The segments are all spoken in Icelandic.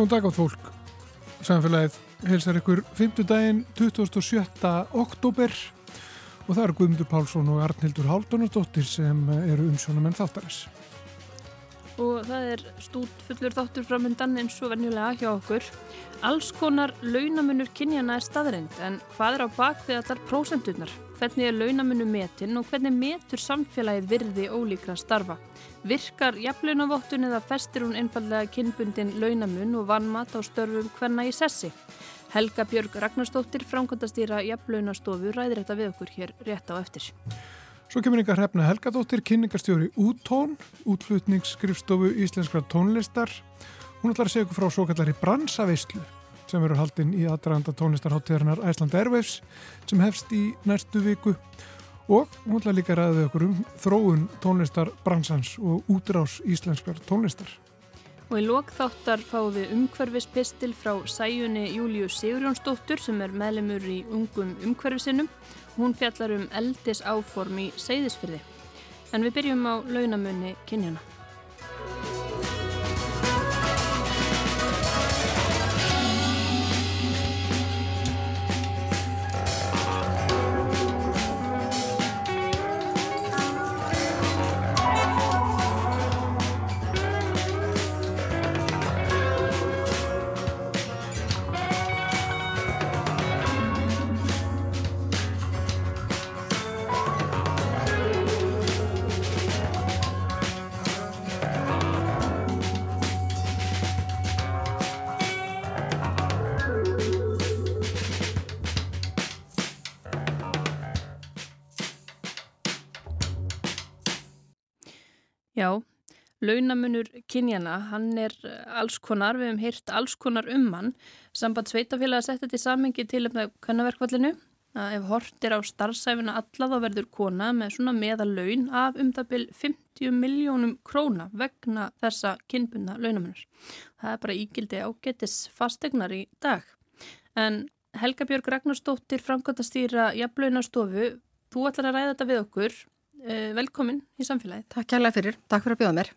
Góðan dag átt fólk. Samfélagið helsar ykkur 5. daginn 27. oktober og það eru Guðmundur Pálsson og Arnildur Haldunardóttir sem eru umsjónamenn þáttarins. Og það er stút fullur þáttur framöndan eins og venjulega hjá okkur. Alls konar launamunur kynjana er staðreind en hvað er á bakvið allar prósenturnar? Hvernig er launamunum metin og hvernig metur samfélagið virði ólíkra starfa? Virkar jafnlaunavottun eða festir hún einfallega kynbundin launamun og vannmat á störfum hverna í sessi? Helga Björg Ragnarstóttir, framkvæmdastýra jafnlaunastofu, ræðir þetta við okkur hér rétt á eftir. Svo kemur ykkar hrefna Helgadóttir, kynningarstjóri Útón, útflutningsskrifstofu íslenskra tónlistar. Hún ætlar að segja ykkur frá svo kallari bransaveislu sem verður haldinn í aðdraganda tónlistarháttíðarnar Æsland Airwaves sem hefst í næstu viku og hún ætlar líka að ræða ykkur um þróun tónlistarbransans og útrás íslenskar tónlistar. Og í lokþáttar fáum við umhverfispistil frá sæjunni Júliu Sigurjónsdóttur sem er meðlemur í ungum umhverfisinum. Hún fjallar um eldis áform í seyðisfyrði. En við byrjum á launamunni kynjana. Launamunur kynjana, hann er eh, alls konar, við hefum heyrt alls konar um hann. Samband Sveitafélag að setja þetta í samengi til það kannaverkvallinu ef hort er á starfsæfina alla þá verður kona með svona meðal laun af um byrj 50 miljónum króna vegna þessa kynbunda launamunur. Það er bara ígildi ágetis fastegnar í dag. En Helga Björg Ragnarstóttir, framkvæmtastýra Jafnlaunastofu, þú ætlar að ræða þetta við okkur. Eh, velkomin í samfélagið. Takk kærlega fyrir, takk fyrir að bjóða mér.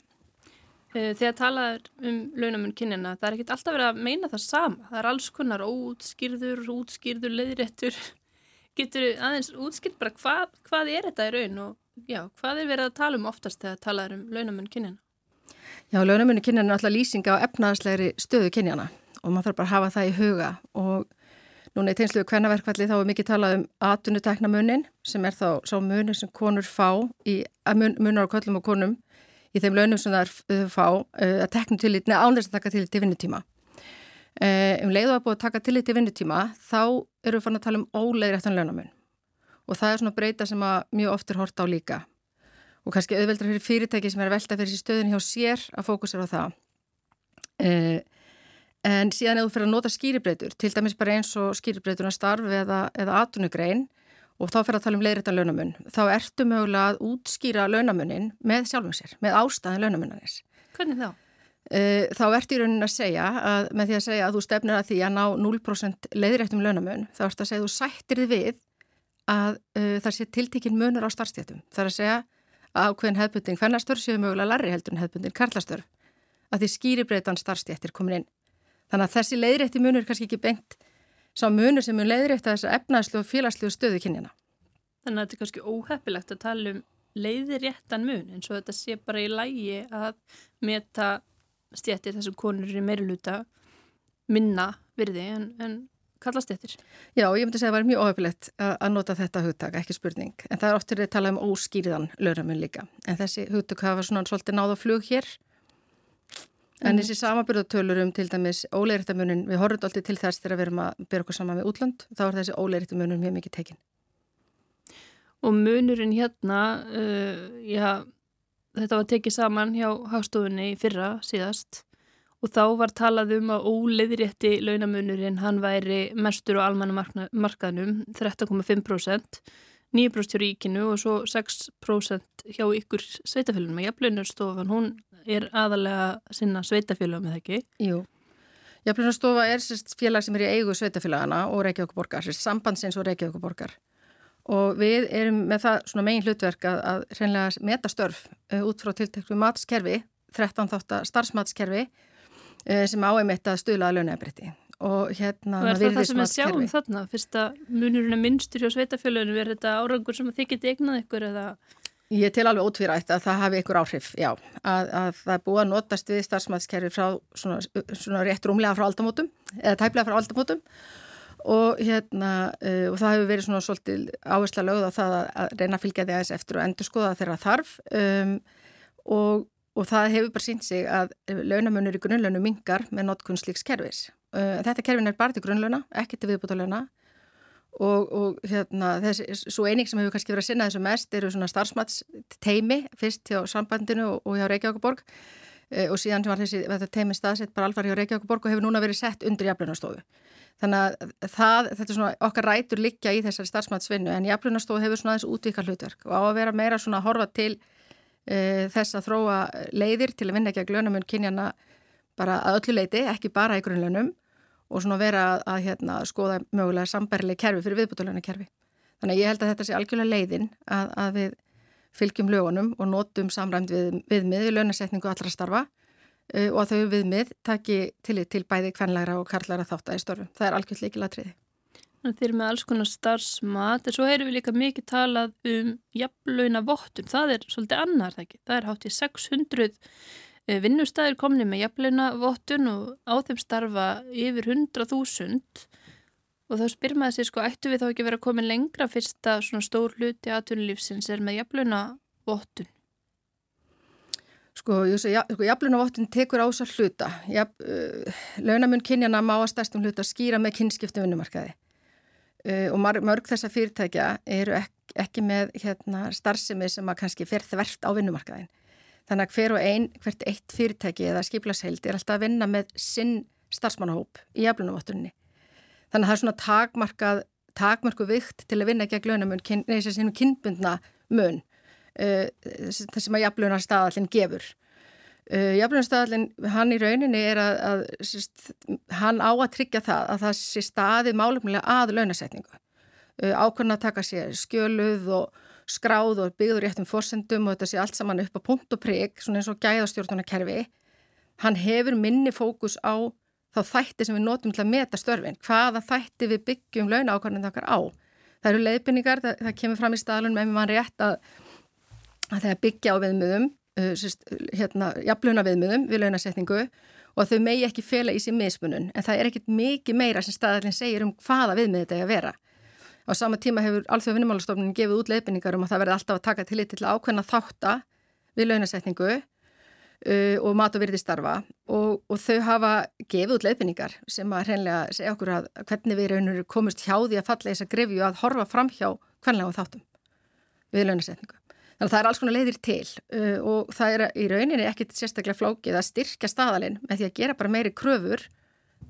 Eh, þegar talað um launamun kynjana, það er ekkit alltaf verið að meina það sama. Það er alls konar óutskýrður, útskýrður, leiðréttur. Getur aðeins útskýrt bara hvað, hvað er þetta í raun og já, hvað er verið að tala um oftast þegar talað um launamun kynjana? Já, launamun kynjana er alltaf lýsinga á efnaðslegri stöðu kynjana og maður þarf bara að hafa það í huga og Núna í tegnsluðu kvennaverkvalli þá er mikið talað um atvinnuteknamunin sem er þá sá munin sem konur fá í mun, munar á köllum og konum í þeim launum sem það er fá að tekna til neða ánlegs að taka til í vinnutíma. Um leiðu að búið að taka til í vinnutíma þá eru við fann að tala um eftir launamun og það er svona breyta sem að mjög oft er hort á líka og kannski auðveldra fyrir fyrirtæki sem er að velta fyrir stöðin hjá sér að fókusera á það. Uh, En síðan ef þú fyrir að nota skýribreytur, til dæmis bara eins og skýribreyturna starf eða, eða atunugrein og þá fyrir að tala um leiðrættan launamun, þá ertu mögulega að útskýra launamunin með sjálfum sér, með ástæðin launamunanis. Hvernig þá? Uh, þá ertu í raunin að segja, að, með því að segja að þú stefnir að því að ná 0% leiðrættum launamun, þá ertu að segja að þú sættir þið við að uh, það sé tiltekinn munur á starfstjættum. Það er að segja að ákveðin hefbundin, hvernig störf séu mögulega larri heldur en hefbundin karlastörf, að því skýribreytan starfstjættir komin inn. Þannig að þessi leiðrétti munur er kannski ekki bengt sá munur sem mun leiðrétta þess að efnaðslu og félagslu stöðu kynjana. Þannig að þetta er kannski óheppilegt að tala um leiðréttan mun eins og þetta sé bara í lægi að meta stjættir þessum konur í meiruluta minna virði en, en kalla stjættir. Já, ég myndi segja að það var mjög óheppilegt að nota þetta hugtak, ekki spurning. En það er oftur að tala um óskýriðan löramun líka. En þessi hugtak hafa svona svolítið náða flug hér En þessi samabyrðatölur um til dæmis óleirittamunin, við horfum alltaf til þess þegar við erum að byrja okkur saman með útland, þá er þessi óleirittamunin mjög mikið tekinn. Og munurinn hérna, uh, já, þetta var tekið saman hjá hástofunni í fyrra síðast og þá var talað um að óleiðrétti launamunurinn, hann væri mestur á almanna markaðnum, 13,5%, 9% hjá ríkinu og svo 6% hjá ykkur sveitafélunum. Jafnlaunarstofan, hún er aðalega sinna sveitafélagum eða ekki? Jú. Jafnlaunarstofa er félag sem er í eigu sveitafélagana og Reykjavík borgar, sambandsins og Reykjavík borgar. Og við erum með það svona megin hlutverk að, að reynlega meta störf uh, út frá tilteklu matskerfi, 13 þáttar starfsmatskerfi uh, sem áeimitt að stuðla að launabrætti og hérna og er það það sem við sjáum þarna? Fyrst að munurinn er minnstur hjá sveitafjölunum er þetta árangur sem þið getið eignað ykkur eða? Ég tel alveg ótvírætt að það hafi ykkur áhrif, já, að, að það er búið að notast við starfsmæðskerfi frá svona, svona rétt rúmlega frá aldamótum eða tæplega frá aldamótum. Og hérna uh, og það hefur verið svona svolítið áhersla lögð á það að, að reyna að fylgja því aðeins eftir og endur skoða þeirra þarf. Um, og, og það hefur bara sínt sig að launamunur í grunnlaunu mingar með notkunnsleiks kerfis. Uh, þetta kerfin er bara til grunnlauna, ekki til viðbútalauna og, og hérna þessi, svo eining sem hefur kannski verið að sinna þessu mest eru svona starfsmatsteimi fyrst hjá sambandinu og, og hjá Reykjavíkuborg e, og síðan var þessi teimi staðsett bara alvar hjá Reykjavíkuborg og hefur núna verið sett undir jaflunastofu. Þannig að það, þetta er svona okkar rætur likja í þessari starfsmatsvinnu en jaflunastofu hefur svona þessu útvíkar hlutverk og á að vera meira svona að horfa til e, þess að þróa leiðir til að vinna ekki að glönamun kynjana bara að öllu leiti, ekki bara í grunnlönum og svona vera að, að hérna, skoða mögulega sambærileg kerfi fyrir viðbútulegna kerfi. Þannig að ég held að þetta sé algjörlega leiðin að, að við fylgjum lögunum og notum samræmt við, viðmið við launasetningu allra starfa uh, og að þau viðmið taki til, til bæði kvenlæra og karlæra þátt að í störfum. Það er algjörlega ekki latriði. Þeir eru með alls konar starfsmat en svo heyrum við líka mikið talað um jafnlauna vottun. Það er svolítið annar það ekki. Það er hátt í 600 Eh, vinnustæðir komni með jafnleina vottun og á þeim starfa yfir 100.000 og þá spyr maður sér sko, ættu við þá ekki verið að koma lengra fyrst að svona stór hluti aðtunulífsins er með jafnleina vottun? Sko, sko jafnleina vottun tekur ás að hluta. Uh, launamun kynjana má að stærstum hluta skýra með kynskiptum vinnumarkaði uh, og mörg þessa fyrirtækja eru ekki, ekki með hérna, starfsemi sem að kannski fer þvert á vinnumarkaðin. Þannig að hver og einn, hvert eitt fyrirtæki eða skiplaseild er alltaf að vinna með sinn starfsmannahóp í jaflunavottunni. Þannig að það er svona takmarkað, takmarku vikt til að vinna gegn launamun, neins að sínum kynbundna mun, uh, sem að jaflunarstaðallin gefur. Uh, jaflunarstaðallin, hann í rauninni er að, að sérst, hann á að tryggja það að það sé staði málumlega að launasetningu. Uh, ákvæmna að taka sér skjöluð og skráð og byggður réttum fórsendum og þetta sé allt saman upp á punkt og prigg, svona eins og gæðastjórnarkerfi, hann hefur minni fókus á þá þætti sem við notum til að meta störfin, hvaða þætti við byggjum launa ákvarðin þakkar á. Það eru leiðbynningar, það, það kemur fram í staðlunum ef maður rétt að, að það byggja á viðmiðum, uh, hérna, jafnlauna viðmiðum við launasetningu og þau megi ekki fela í sér mismunun, en það er ekkit mikið meira sem staðalinn segir um hvaða viðmið þetta er að vera. Á sama tíma hefur Alþjóða vinnumálastofnun gefið út leifinningar um að það verði alltaf að taka til til ákveðna þátta við launasetningu uh, og mat og virði starfa og, og þau hafa gefið út leifinningar sem að hreinlega segja okkur að hvernig við raunur komist hjá því að falla þess að grefju að horfa fram hjá hvernlega þáttum við launasetningu. Þannig að það er alls konar leiðir til uh, og það er í rauninni ekkit sérstaklega flókið að styrkja staðalinn með því að gera bara meiri kröfur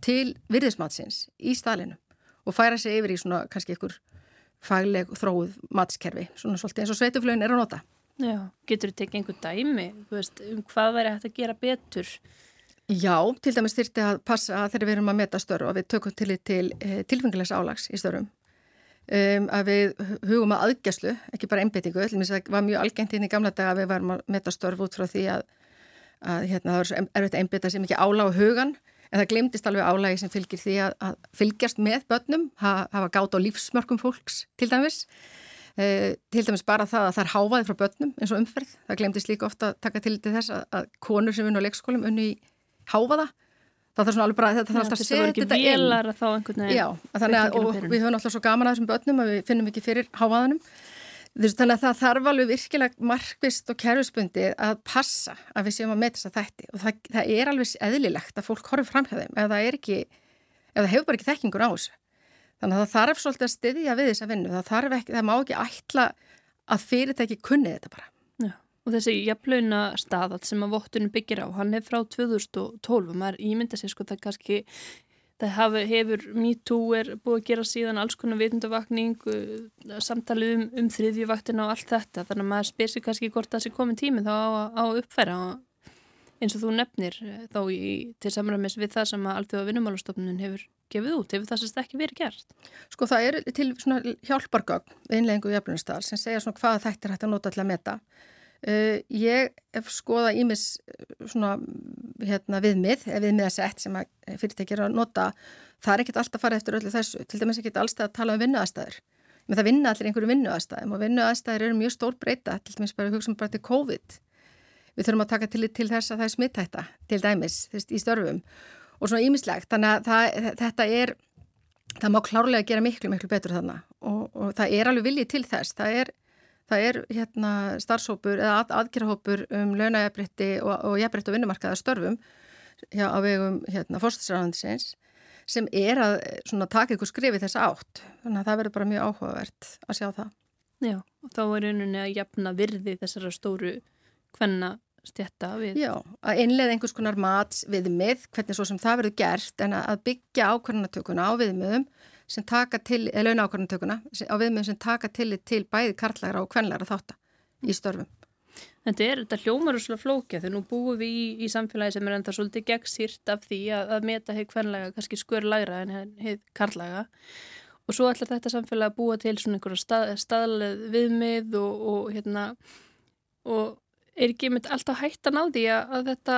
til virðismatsins í staðalinu og færa sig yfir í svona kannski ykkur fagleg þróið matskerfi, svona svolítið eins og sveituflögin er að nota. Já, getur þú tekið einhver dæmi, veist, um hvað væri hægt að gera betur? Já, til dæmis þyrti að passa að þegar við erum að meta störf og við tökum til til eh, tilfengilegs álags í störfum um, að við hugum að aðgæslu, ekki bara einbeitingu, það var mjög algengt inn í gamla daga að við varum að meta störf út frá því að, að hérna, það er erfitt að einbeita sem ekki ála á hugan En það glemdist alveg álægi sem fylgir því að, að fylgjast með börnum, hafa gátt á lífsmörkum fólks til dæmis. E, til dæmis bara það að það er háfaði frá börnum eins og umferð. Það glemdist líka ofta að taka til þess að, að konur sem vunna á leikskólum unni í háfaða. Það þarf svona alveg bara að þetta þarf alltaf að setja þetta inn. Já, þannig að við höfum alltaf svo gaman að þessum börnum að við finnum ekki fyrir háfaðanum. Þannig að það þarf alveg virkilega markvist og kerfisbundi að passa að við séum að metja þess að þætti og það, það er alveg eðlilegt að fólk horfið fram hjá þeim ef það ekki, ef það hefur bara ekki þekkingur á þessu. Þannig að það þarf svolítið að styðja við þessa vinnu, það, ekki, það má ekki ætla að fyrirtæki kunni þetta bara. Já, og þessi jafnlauna staðall sem að vottunum byggir á, hann er frá 2012 og maður ímynda sér sko það kannski Það hefur MeToo er búið að gera síðan alls konar vitundavakning, uh, samtali um, um þriðjuvaktina og allt þetta. Þannig að maður spyr sér kannski hvort það sé komin tími þá á, á uppfæra eins og þú nefnir eh, þá í, til samræmis við það sem að Alþjóða vinnumálastofnun hefur gefið út. Hefur það sérst ekki verið gert? Sko það er til hjálpargögn innleggingu í eflunastar sem segja svona hvað þetta er hægt að nota til að meta. Uh, ég hef skoðað ímis svona hérna, viðmið, viðmiðasett sem fyrirtækir að nota, það er ekkert alltaf að fara eftir öllu þessu, til dæmis ekki alltaf að tala um vinnuaðstæður, með það vinna allir einhverju vinnuaðstæðum og vinnuaðstæður eru mjög stór breyta, til dæmis bara hugsa um bara til COVID. Við þurfum að taka til, til þess að það er smittætta til dæmis þess, í störfum og svona ímislegt, þannig að það, þetta er það má klárlega gera miklu, miklu betur þannig og, og það er alveg viljið til þess, það er það er hérna starfsópur eða að, aðgerahópur um launajafbritti og, og jafbritt og vinnumarkaða störfum hjá, á vegum hérna fórstisræðandisins sem er að svona, taka ykkur skrifi þess átt þannig að það verður bara mjög áhugavert að sjá það. Já, og þá er rauninni að jafna virði þessara stóru hvenna stjætta við. Já, að einlega einhvers konar mats viðmið, hvernig svo sem það verður gert en að byggja ákvarðanatökuna á viðmiðum sem taka til, eða launákvarðantökuna á viðmiðum sem taka til til bæði karlæra og kvenlæra þáttar í störfum. Þetta er, þetta hljómar úr svona flókja þegar nú búum við í, í samfélagi sem er enda svolítið gegnsýrt af því að, að meta heið kvenlæga kannski skör læra en heið karlæga og svo ætlar þetta samfélagi að búa til svona einhverja stað, staðlega viðmið og, og hérna og er ekki mynd alltaf hættan á því að, að þetta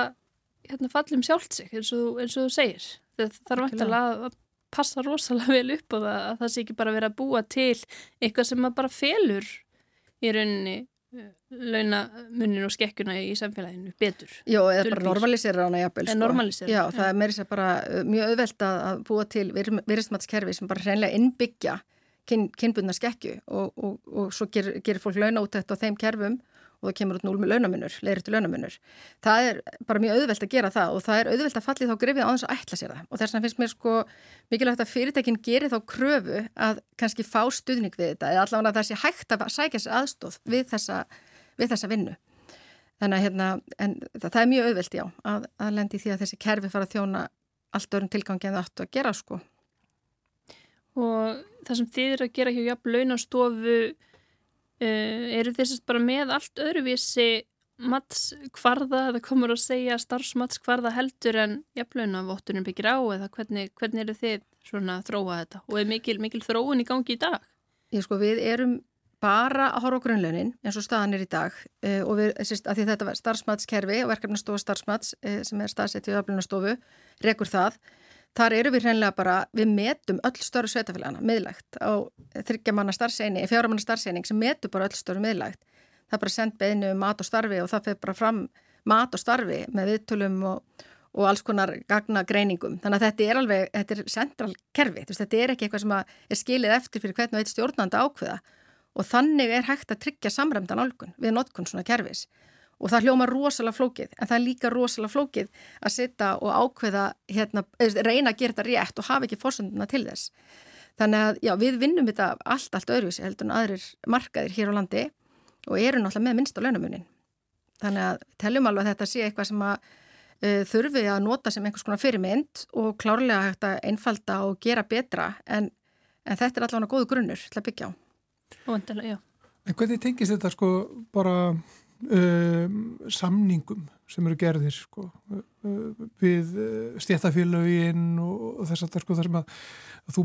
hérna, fallum sjálft sig eins og, eins og þú segir. Það þarf ekki að passa rosalega vel upp á það að það sé ekki bara verið að búa til eitthvað sem maður bara felur í rauninni eh, launamunin og skekkuna í samfélaginu betur. Jó, eða Dulbýr. bara normalisera hana jafnvel. Sko. Normalisera. Já, það er meirins að bara eh, mjög auðvelt að búa til virðismatskerfi sem bara hreinlega innbyggja kyn, kynbundna skekju og, og, og svo gerir, gerir fólk launaútætt á þeim kerfum og það kemur út núl með launamunur, leiritu launamunur. Það er bara mjög auðvelt að gera það og það er auðvelt að fallið þá grifið á þess að ætla sér það og þess vegna finnst mér sko mikilvægt að fyrirtækinn gerir þá kröfu að kannski fá stuðning við þetta eða allavega að það sé hægt að sækja sér aðstóð við þessa, við þessa vinnu. Þannig að hérna, það, það er mjög auðvelt já að, að lendi því að þessi kerfi fara að þjóna allt öðrum tilgangi en það ættu að gera sko. Og það sem þið eru að gera hjá jafn launastofu Uh, eru þessast bara með allt öðruvísi mattskvarða eða komur að segja starfsmattskvarða heldur en jafnlauna vottunum byggir á eða hvernig, hvernig eru þið svona að þróa þetta og er mikil, mikil þróun í gangi í dag? Ég sko við erum bara að horfa á grunnlaunin eins og staðan er í dag uh, og við, sérst, að því þetta var starfsmattskerfi og verkefnastofa starfsmatts uh, sem er staðsett í öflunastofu, rekur það Þar eru við hreinlega bara, við metum öll störu sveitafélagana miðlægt á þryggjamanna starfseining, fjáramanna starfseining sem metu bara öll störu miðlægt. Það er bara sendt beinu um mat og starfi og það fyrir bara fram mat og starfi með viðtölum og, og alls konar gagna greiningum. Þannig að þetta er alveg, þetta er central kerfi, þetta er ekki eitthvað sem er skilið eftir fyrir hvernig veit stjórnanda ákveða og þannig er hægt að tryggja samræmdan álgun við notkun svona kerfis og það hljóma rosalega flókið en það er líka rosalega flókið að sitta og ákveða, hérna, reyna að gera þetta rétt og hafa ekki fórsönduna til þess. Þannig að já, við vinnum þetta allt, allt öðruvísi heldur en aðrir markaðir hér á landi og eru náttúrulega með minnst á launamunin. Þannig að teljum alveg að þetta sé eitthvað sem að uh, þurfi að nota sem einhvers konar fyrirmynd og klárlega hægt að einfalda og gera betra en, en þetta er allavega góðu grunnur til að byggja á. En hvernig tengist þetta sko bara um, samningum sem eru gerðir sko, uh, við uh, stjættafélagin og, og þess að sko, þar sem að, að þú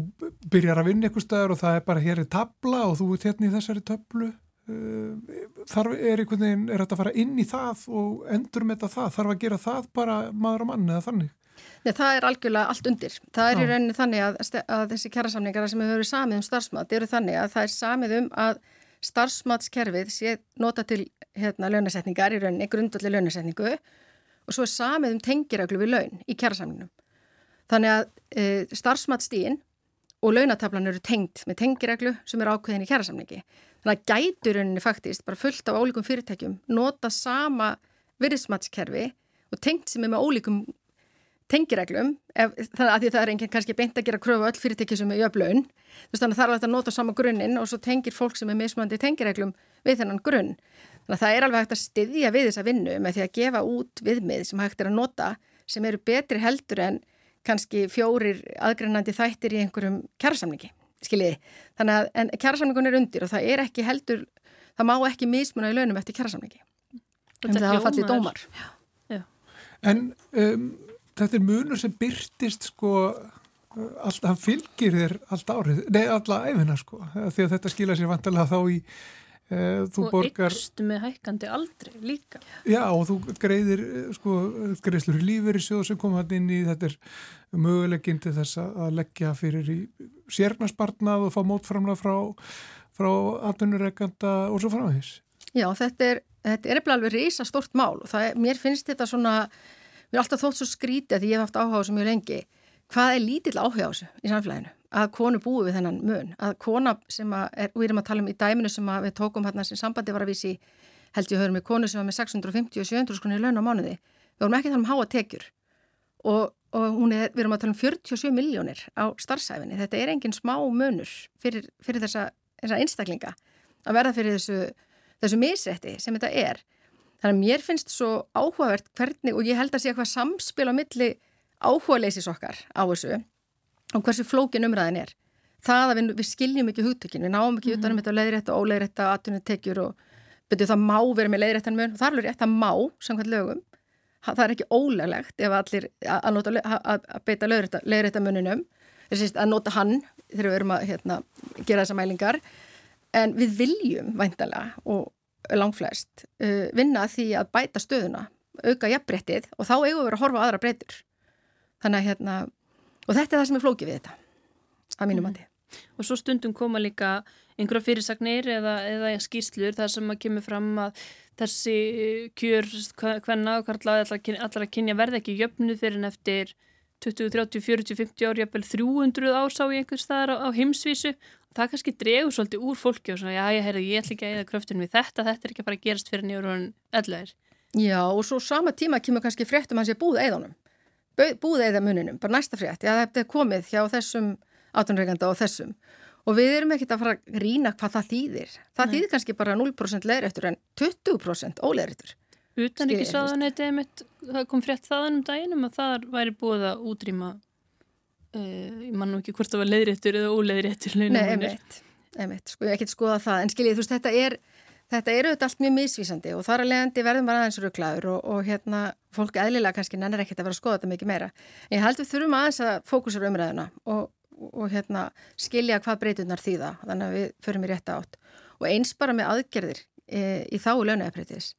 byrjar að vinna eitthvað staðar og það er bara hér í tabla og þú ert hérna í þessari tablu uh, þarf er einhvern veginn er þetta að fara inn í það og endur með þetta það, þarf að gera það bara maður og mann eða þannig? Nei, það er algjörlega allt undir. Það er í rauninni þannig að, að þessi kærasamningar sem hefur verið samið um starfsmat eru þannig að það er samið um að starfsmatskerfið sé nota til hérna, launasetningar í rauninni, grundvalli launasetningu og svo er samið um tengiræglu við laun í kjærasamningnum. Þannig að e, starfsmatstíðin og launatablan eru tengt með tengiræglu sem er ákveðin í kjærasamningi. Þannig að gætur rauninni faktist bara fullt af ólíkum fyrirtækjum nota sama virðismatskerfi og tengt sem er með ólíkum tengireglum, þannig að því það er enginn kannski beint að gera kröfu öll fyrirtekki sem er jöflaun, þannig að það er alveg að nota sama grunninn og svo tengir fólk sem er mismandi tengireglum við þennan grunn. Þannig að það er alveg hægt að styðja við þessa vinnu með því að gefa út viðmið sem hægt er að nota sem eru betri heldur en kannski fjórir aðgreinandi þættir í einhverjum kjærasamningi, skiljiði. Þannig að kjærasamningun er undir og það er ekki heldur, það má ekki mismuna í launum eftir kjærasamningi. Það hafa fallið dómar. Já. En um, þetta er munur sem byrtist sko alltaf fylgir þér alltaf árið, nei alltaf æfina sko því að þetta skila sér vantilega þá í Eh, þú og borgar... ykstu með hækkandi aldrei líka. Já og þú greiðir eh, sko greiðslur í lífur í sjóð sem kom hann inn í þetta er möguleginn til þess að leggja fyrir í sérnarspartnað og fá mótframlega frá, frá atvinnureikanda og svo framvegis. Já þetta er, þetta er alveg reysa stort mál og það mér finnst þetta svona, mér er alltaf þótt svo skrítið að ég hef haft áhuga þessu mjög lengi, hvað er lítill áhuga á þessu í samfélaginu? að konu búi við þennan mun, að kona sem að, er, við erum að tala um í dæminu sem við tókum hérna sem sambandi var að vísi held ég höfum við konu sem var með 650 og 700 skroni í laun á mánuði, við vorum ekki að tala um háa tekjur. Og, og er, við erum að tala um 47 miljónir á starfsæfinni, þetta er engin smá munur fyrir, fyrir þessa, þessa einstaklinga að verða fyrir þessu, þessu misrætti sem þetta er þannig að mér finnst svo áhugavert hvernig og ég held að sé eitthvað samspil á milli áhuga leysis okkar á þessu og hversu flókin umræðin er. Það að við, við skiljum ekki hugtökin, við náum ekki mm -hmm. utanum þetta leiðrætt og óleiðrætt að atvinnum tekjur og betur það má vera með leiðrættan mun, það er alveg rétt að má samkvæmt lögum, það er ekki óleglegt ef allir að, nota, að, að beita leiðrættan muninum, þess að nota hann þegar við erum að hérna, gera þessa mælingar, en við viljum væntalega og langflest uh, vinna því að bæta stöðuna, auka jafnbrettið og þá eigum við að horfa aðra breytur. Þannig að hérna og þetta er það sem er flókið við þetta að mínum mandi. Mm. Og svo stundum koma líka einhverja fyrirsagnir eða, eða skýrslur þar sem að kemur fram að þessi kjör hvenna og allar að kynja verði ekki jöfnu fyrir en eftir 20, 30, 40, 50 ári jafnvel 300 ásá í einhvers staðar á, á heimsvísu það kannski dregur svolítið úr fólki og svona já ég heyrði ég ætla ekki að eða kröftun við þetta þetta er ekki bara að gerast fyrir nýjur og ölluðir. Já og svo sama tíma kemur kannski fréttum hans ég búið eðanum búið eða muninum, bara næsta frétt, já þetta er komið hjá þessum átunreikanda og þessum og við erum ekkert að fara að rína hvað það þýðir. Það Nei. þýðir kannski bara 0% leðrættur en 20% óleðrættur. Utan ekki saðanætti einmitt, það kom frétt þaðan um daginum að það væri búið að útrýma, uh, ég man nú ekki hvort það var leðrættur eða óleðrættur. Nei, einmitt, sko ég ekki skoða það, en skiljið þú veist þetta er Þetta eru auðvitað allt mjög misvísandi og þar að leiðandi verðum bara aðeins rugglaður og, og hérna fólk eðlilega kannski nennar ekkert að vera að skoða þetta mikið meira. Ég held við þurfum aðeins að fókusera umræðuna og, og hérna skilja hvað breytunar þýða þannig að við förum í rétta átt. Og eins bara með aðgerðir e, í þá lögnaðarbreytis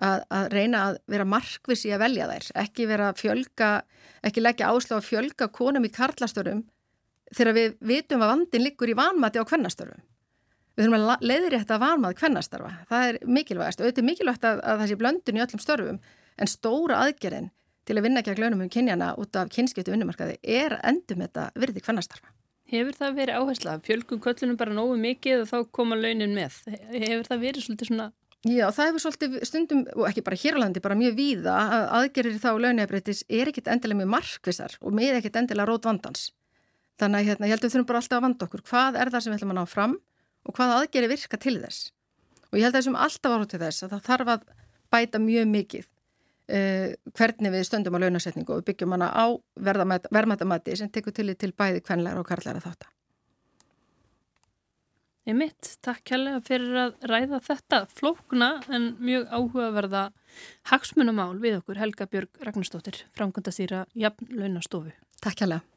að, að reyna að vera markvis í að velja þær, ekki vera að fjölga, ekki leggja áslá að fjölga konum í karlastörum þegar við vitum að vandin liggur í vanmati á kvennastörum. Við þurfum að leiðrétta vanmað kvennastarfa. Það er mikilvægast og þetta er mikilvægt að, að það sé blöndun í öllum störfum en stóra aðgerðin til að vinna ekki að glönum um kynjana út af kynskiptu vinnumarkaði er endum þetta virði kvennastarfa. Hefur það verið áhersla? Fjölgum köllunum bara nógu mikið og þá koma launin með. Hefur það verið svolítið svona... Já, það hefur svolítið stundum, og ekki bara hér á landi, bara mjög víða að aðgerir þá launefriðtis er ekkit endilega mjög markvisar og með ekkit endilega rót vandans. Þannig hérna, ég held að við þurfum bara alltaf að vanda okkur. Hvað er það sem við ætlum að ná fram? og hvaða aðgeri virka til þess. Og ég held að þessum alltaf ára til þess að það þarf að bæta mjög mikið uh, hvernig við stöndum á launasetningu og við byggjum hana á verðmættamati sem tekur til til bæði kvenlegar og karlæra þáttar. Ég mitt, takk kærlega fyrir að ræða þetta flókna en mjög áhugaverða hagsmunamál við okkur Helga Björg Ragnarstóttir, framkvæmda Jafn Launastofu. Takk kærlega.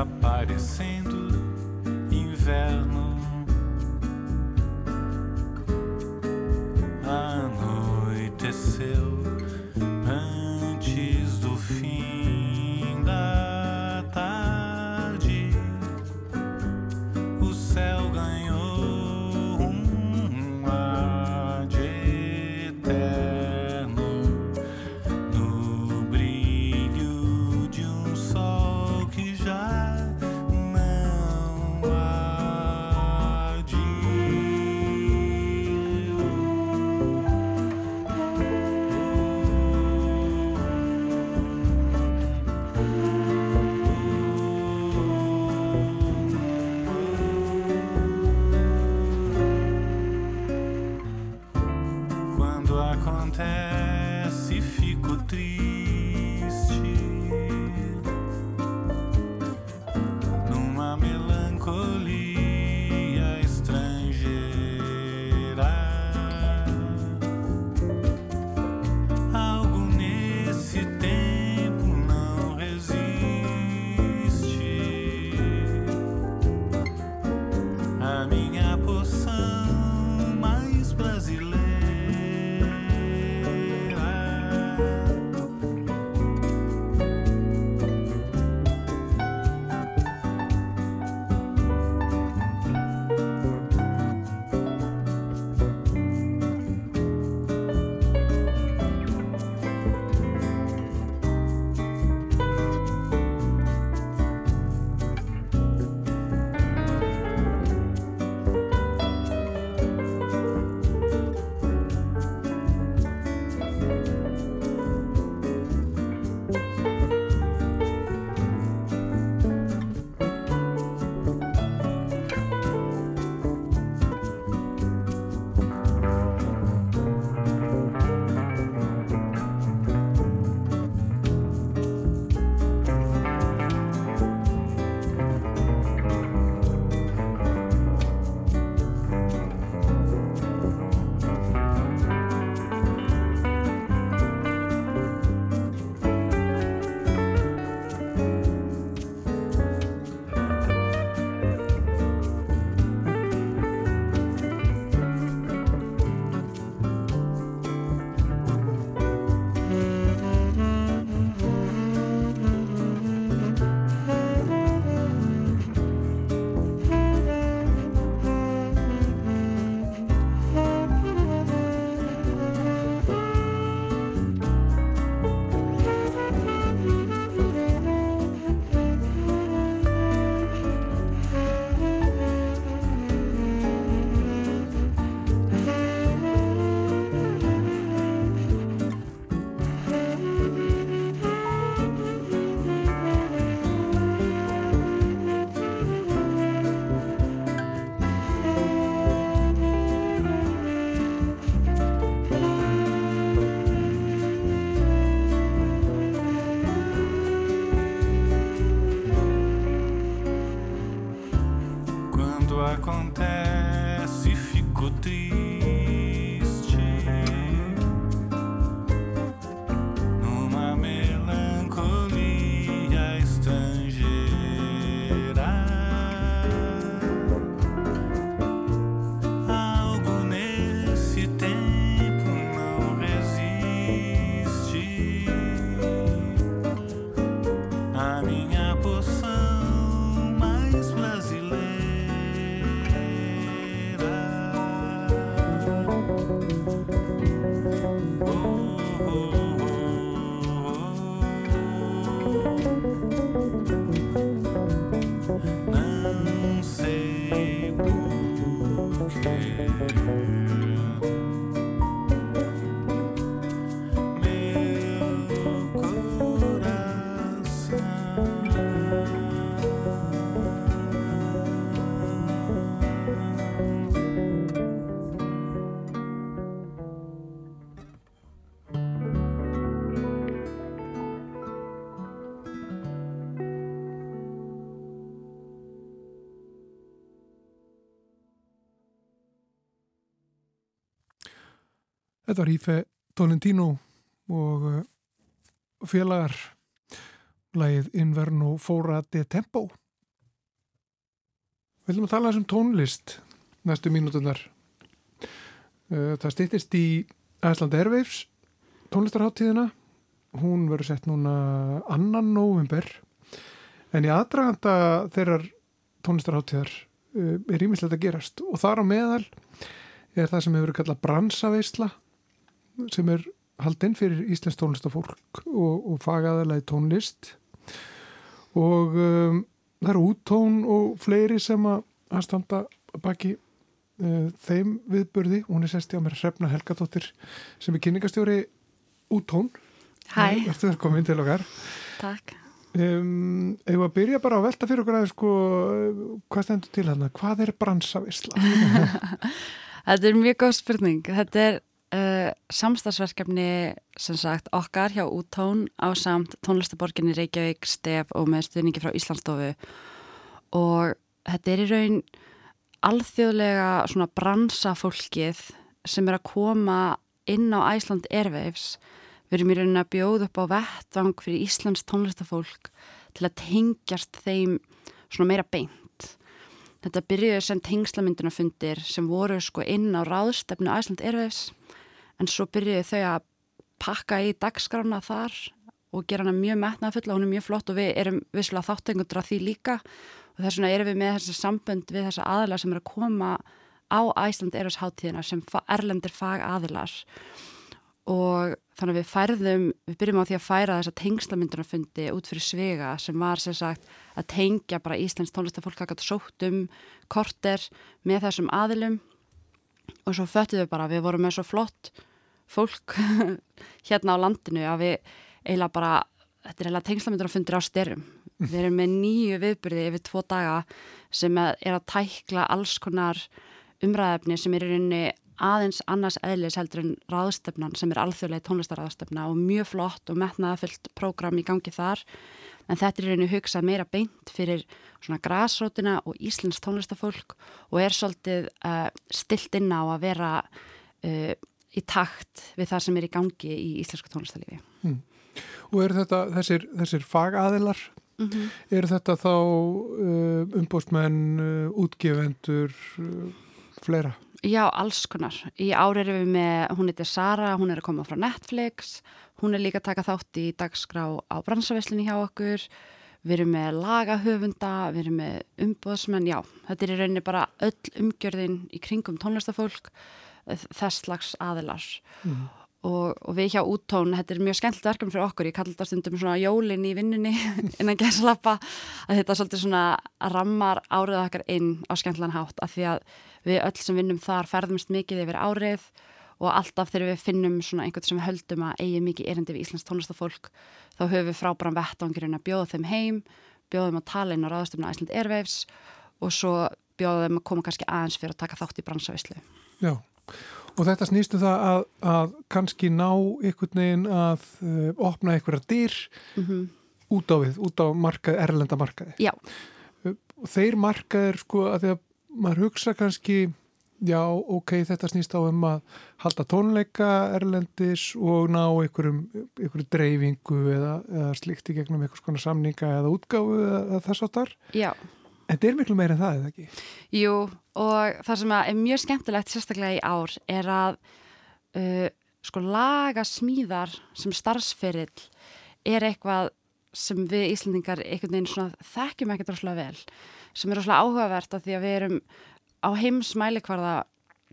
tá parecendo inverno. Anoiteceu antes do fim da tarde. O céu Þetta var Ífe Tolentino og uh, félagar lagið Inverno Fóra de Tempo. Við viljum að tala um tónlist næstu mínútunar. Uh, það stýttist í Æsland Airwaves tónlistarháttíðina. Hún verður sett núna annan november en í aðdraganda þeirrar tónlistarháttíðar uh, er ímislegt að gerast og þar á meðal er það sem hefur verið kallað bransaveisla sem er haldinn fyrir Íslands tónlistafólk og, og fagaðalega tónlist. Og um, það eru úttón og fleiri sem að, standa baki uh, þeim viðbörði hún er sesti á mér Hrefna Helgadóttir sem er kynningastjóri úttón. Hæ. Þú ert komin til okkar. Takk. Um, Eða að byrja bara að velta fyrir okkur að sko, hvað stendur til hann hvað er bransavisla? Þetta er mjög góð spurning. Þetta er uh, samstagsverkefni sem sagt okkar hjá Útón á samt tónlistaborginni Reykjavík, Stef og með stuðningi frá Íslandsstofu. Og þetta er í raun alþjóðlega svona bransafólkið sem er að koma inn á Æsland Airwaves. Við erum í rauninni að bjóða upp á vettvang fyrir Íslands tónlistafólk til að tengjast þeim svona meira beint. Þetta byrjuði sem tengslamyndunarfundir sem voru sko inn á ráðstefnu Æsland Airwaves en svo byrjuði þau að pakka í dagskrána þar og gera hana mjög metnaðfull og hún er mjög flott og við erum visslega þáttengundur af því líka. Og þess vegna erum við með þessi sambönd við þessa aðlar sem eru að koma á Æsland Airwaves hátíðina sem erlendir fag aðlar og þannig að við færðum, við byrjum á því að færa þessa tengslamyndunarfundi út fyrir svega sem var sem sagt að tengja bara Íslands tónlistafólk að geta sótt um korter með þessum aðilum. Og svo föttuðum við bara, við vorum með svo flott fólk hérna á landinu að við eiginlega bara, þetta er eiginlega tengslamyndunarfundir á styrum. Við erum með nýju viðbyrði yfir tvo daga sem er að tækla alls konar umræðefni sem er í rauninni aðeins annars eðlis heldur en ráðstefnan sem er alþjóðlega tónlistaráðstefna og mjög flott og metnaðafyllt prógram í gangi þar en þetta er reynu hugsað meira beint fyrir svona græsrótina og Íslands tónlistafólk og er svolítið uh, stilt inn á að vera uh, í takt við það sem er í gangi í íslensku tónlistalífi. Mm. Og eru þetta þessir, þessir fagaðilar? Mm -hmm. Eru þetta þá uh, umbóstmenn, útgefendur, fleira? Já, alls konar. Í ári erum við með, hún heitir Sara, hún er að koma frá Netflix, hún er líka að taka þátt í dagskrá á bransaveislinni hjá okkur, við erum með lagahöfunda, við erum með umbóðsmenn, já, þetta er í rauninni bara öll umgjörðin í kringum tónlistafólk, þess slags aðilar. Mm. Og, og við hjá úttón, þetta er mjög skemmtilegt verkefni fyrir okkur, ég kallar þetta stundum svona jólinn í vinnunni innan gæslappa að þetta svolítið svona rammar árið okkar inn á skemmtilegan hátt af því að við öll sem vinnum þar ferðumst mikið yfir árið og alltaf þegar við finnum svona einhvern sem höldum að eigi mikið erindi við Íslands tónlistafólk þá höfum við frábæran vettangurinn að bjóða þeim heim, bjóða þeim að tala inn á ráðstöfna Ísland Airwaves og svo bjóða þeim að koma kannski aðeins fyrir að taka þátt í bransavislu. Já, og þetta snýstu um það að, að kannski ná einhvern veginn að uh, opna einhverja dyr mm -hmm. út á við, út á markað, erlenda markaði. Já. Þeir markaðir sko að því að maður hugsa kannski já, ok, þetta snýst á um að halda tónleika erlendis og ná einhverjum, einhverju dreifingu eða, eða slikt í gegnum einhvers konar samninga eða útgáfu eða þess áttar. Já. En þetta er miklu meira en það, eða ekki? Jú, og það sem er mjög skemmtilegt sérstaklega í ár er að uh, sko laga smíðar sem starfsferill er eitthvað sem við Íslandingar einhvern veginn svona þekkjum ekkert rosalega vel sem er rosalega áhugavert að því að við erum á heims mælikvarða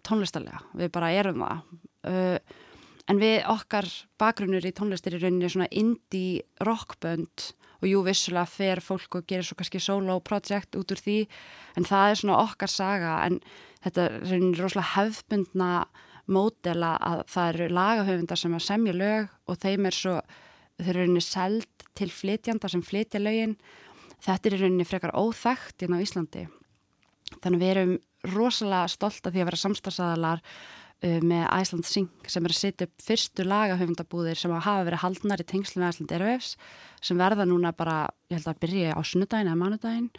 tónlistarlega, við bara erum það. Uh, en við okkar bakgrunnur í tónlistir í rauninni svona indie rockbönd og jú vissulega fer fólk og gerir svo kannski solo project út úr því en það er svona okkar saga en þetta er rosalega hefðbundna módela að það eru lagahöfundar sem að semja lög og þeim er svo, þau eru rauninni seld til flytjanda sem flytja lögin. Þetta er rauninni frekar óþægt inn á Íslandi. Þannig við erum rosalega stolt af því að vera samstagsadalar uh, með Æsland Sing sem er að setja upp fyrstu lagahöfundabúðir sem hafa verið haldnar í tengslu með Æsland Airwaves sem verða núna bara, ég held að byrja á sunnudagin eða mánudagin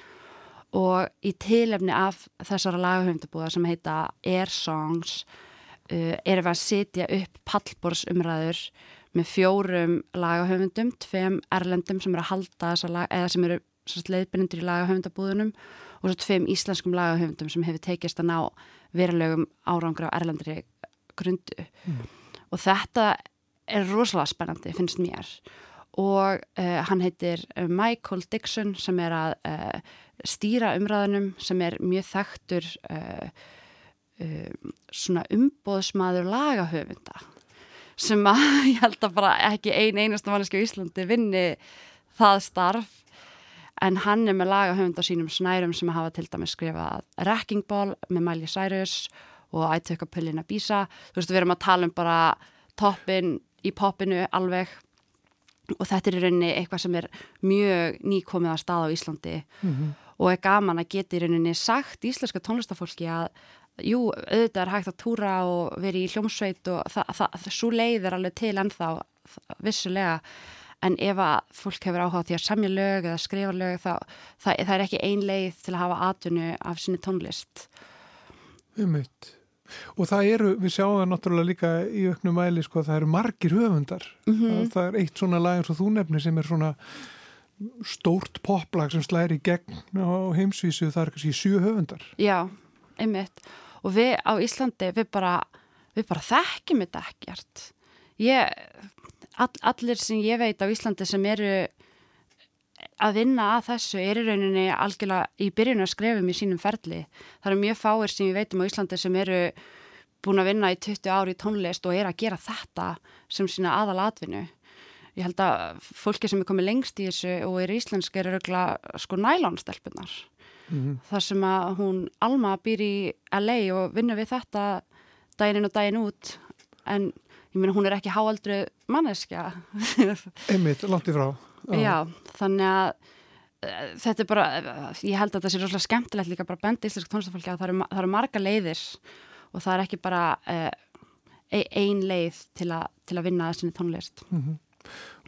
og í tilefni af þessara lagahöfundabúðar sem heita Air Songs uh, erum við að setja upp pallborsumræður með fjórum lagahöfundum, tveim erlendum sem eru að halda þessa lag, eða sem eru leiðbyrjundur í lagahöfundabúðunum og svo tveim íslenskum lagahöfundum sem hefur tekist að ná verulegum árangur á erlendri grundu. Mm. og þetta er rosalega spennandi, finnst mér. Og uh, hann heitir Michael Dixon sem er að uh, stýra umræðunum sem er mjög þekktur uh, svona umbóðsmaður lagahöfunda sem að ég held að bara ekki ein einasta manneski á Íslandi vinni það starf en hann er með lagahöfund á sínum snærum sem hafa til dæmis skrifað Wrecking Ball með Miley Cyrus og I Took a Pill in Ibiza. Þú veist við erum að tala um bara toppin í popinu alveg. Og þetta er í rauninni eitthvað sem er mjög nýkomið að staða á Íslandi. Mm -hmm. og er gaman að geta í rauninni sagt íslenska tónlistafólki að jú, auðvitað er hægt að túra og veri í hljómsveit og það, það, það svo leiðir alveg til ennþá vissulega en ef að fólk hefur áhuga því að samja lög eða skrifa lög þá það, það er ekki ein leið til að hafa atvinnu af sinni tónlist. Umvitt og það eru, við sjáum það náttúrulega líka í auknum mæli sko að það eru margir höfundar. Mm -hmm. það er eitt svona lag eins og þú nefnir sem er svona stórt poplag sem slæri gegn á heimsvísu. Það er kannski sjú höfundar. Já, einmitt. Og við á Íslandi við bara, við bara þekkjum þetta ekkert. Ég, all, allir sem ég veit á Íslandi sem eru að vinna að þessu er í rauninni algjörlega í byrjun að skrefum í sínum ferli. Það eru mjög fáir sem við veitum á Íslandi sem eru búin að vinna í 20 ári í tónlist og er að gera þetta sem sína aðal atvinnu. Ég held að fólki sem er komið lengst í þessu og er íslensk er öruglega sko nælónstelpunar. Mm -hmm. Þar sem að hún Alma býr í LA og vinnur við þetta daginn og daginn út en ég meina hún er ekki háaldru manneskja. Einmitt, langt í frá. Já, þannig að uh, þetta er bara, uh, ég held að þetta sé rosalega skemmtilegt líka bara benda íslensk tónlistafólki að það eru, það eru marga leiðir og það er ekki bara uh, ein leið til, a, til að vinna þessinni tónlist. Mm -hmm.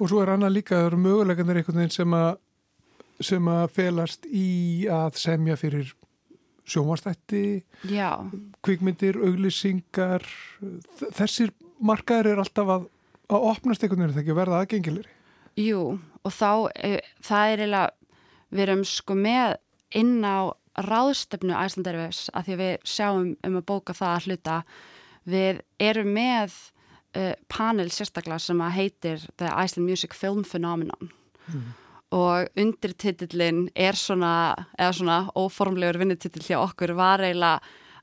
Og svo er annað líka, það eru möguleganir einhvern veginn sem að, sem að felast í að semja fyrir sjómanstætti, kvikmyndir, auglýsingar, þessir markaður er alltaf að, að opnast einhvern veginn þegar verða aðgengilegri. Jú, og þá, e, það er eiginlega, við erum sko með inn á ráðstöfnu æslandarfis að því að við sjáum um að bóka það að hluta. Við erum með uh, panel sérstaklega sem að heitir The Iceland Music Film Phenomenon mm. og undirtitillin er svona, eða svona óformlegur vinnitill hjá okkur var eiginlega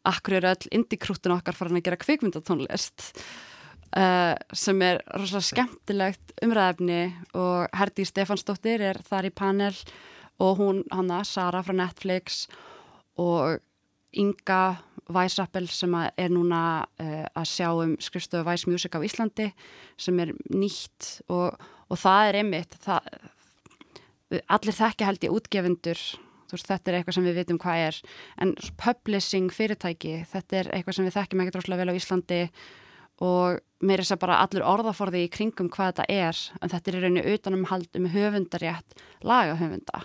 akkur er öll indikrútun okkar farin að gera kvikmyndatónlist Uh, sem er rosalega skemmtilegt umræðefni og Herdi Stefansdóttir er þar í panel og hún, hanna, Sara frá Netflix og Inga Weisrappel sem er núna uh, að sjá um skrifstöðu Weiss Music á Íslandi sem er nýtt og, og það er einmitt það, allir þekki held í útgefundur veist, þetta er eitthvað sem við vitum hvað er en publishing fyrirtæki þetta er eitthvað sem við þekkjum ekki droslega vel á Íslandi og mér er þess að bara allur orðaforði í kringum hvað þetta er en þetta er rauninu utanumhald um höfundarétt lagahöfunda.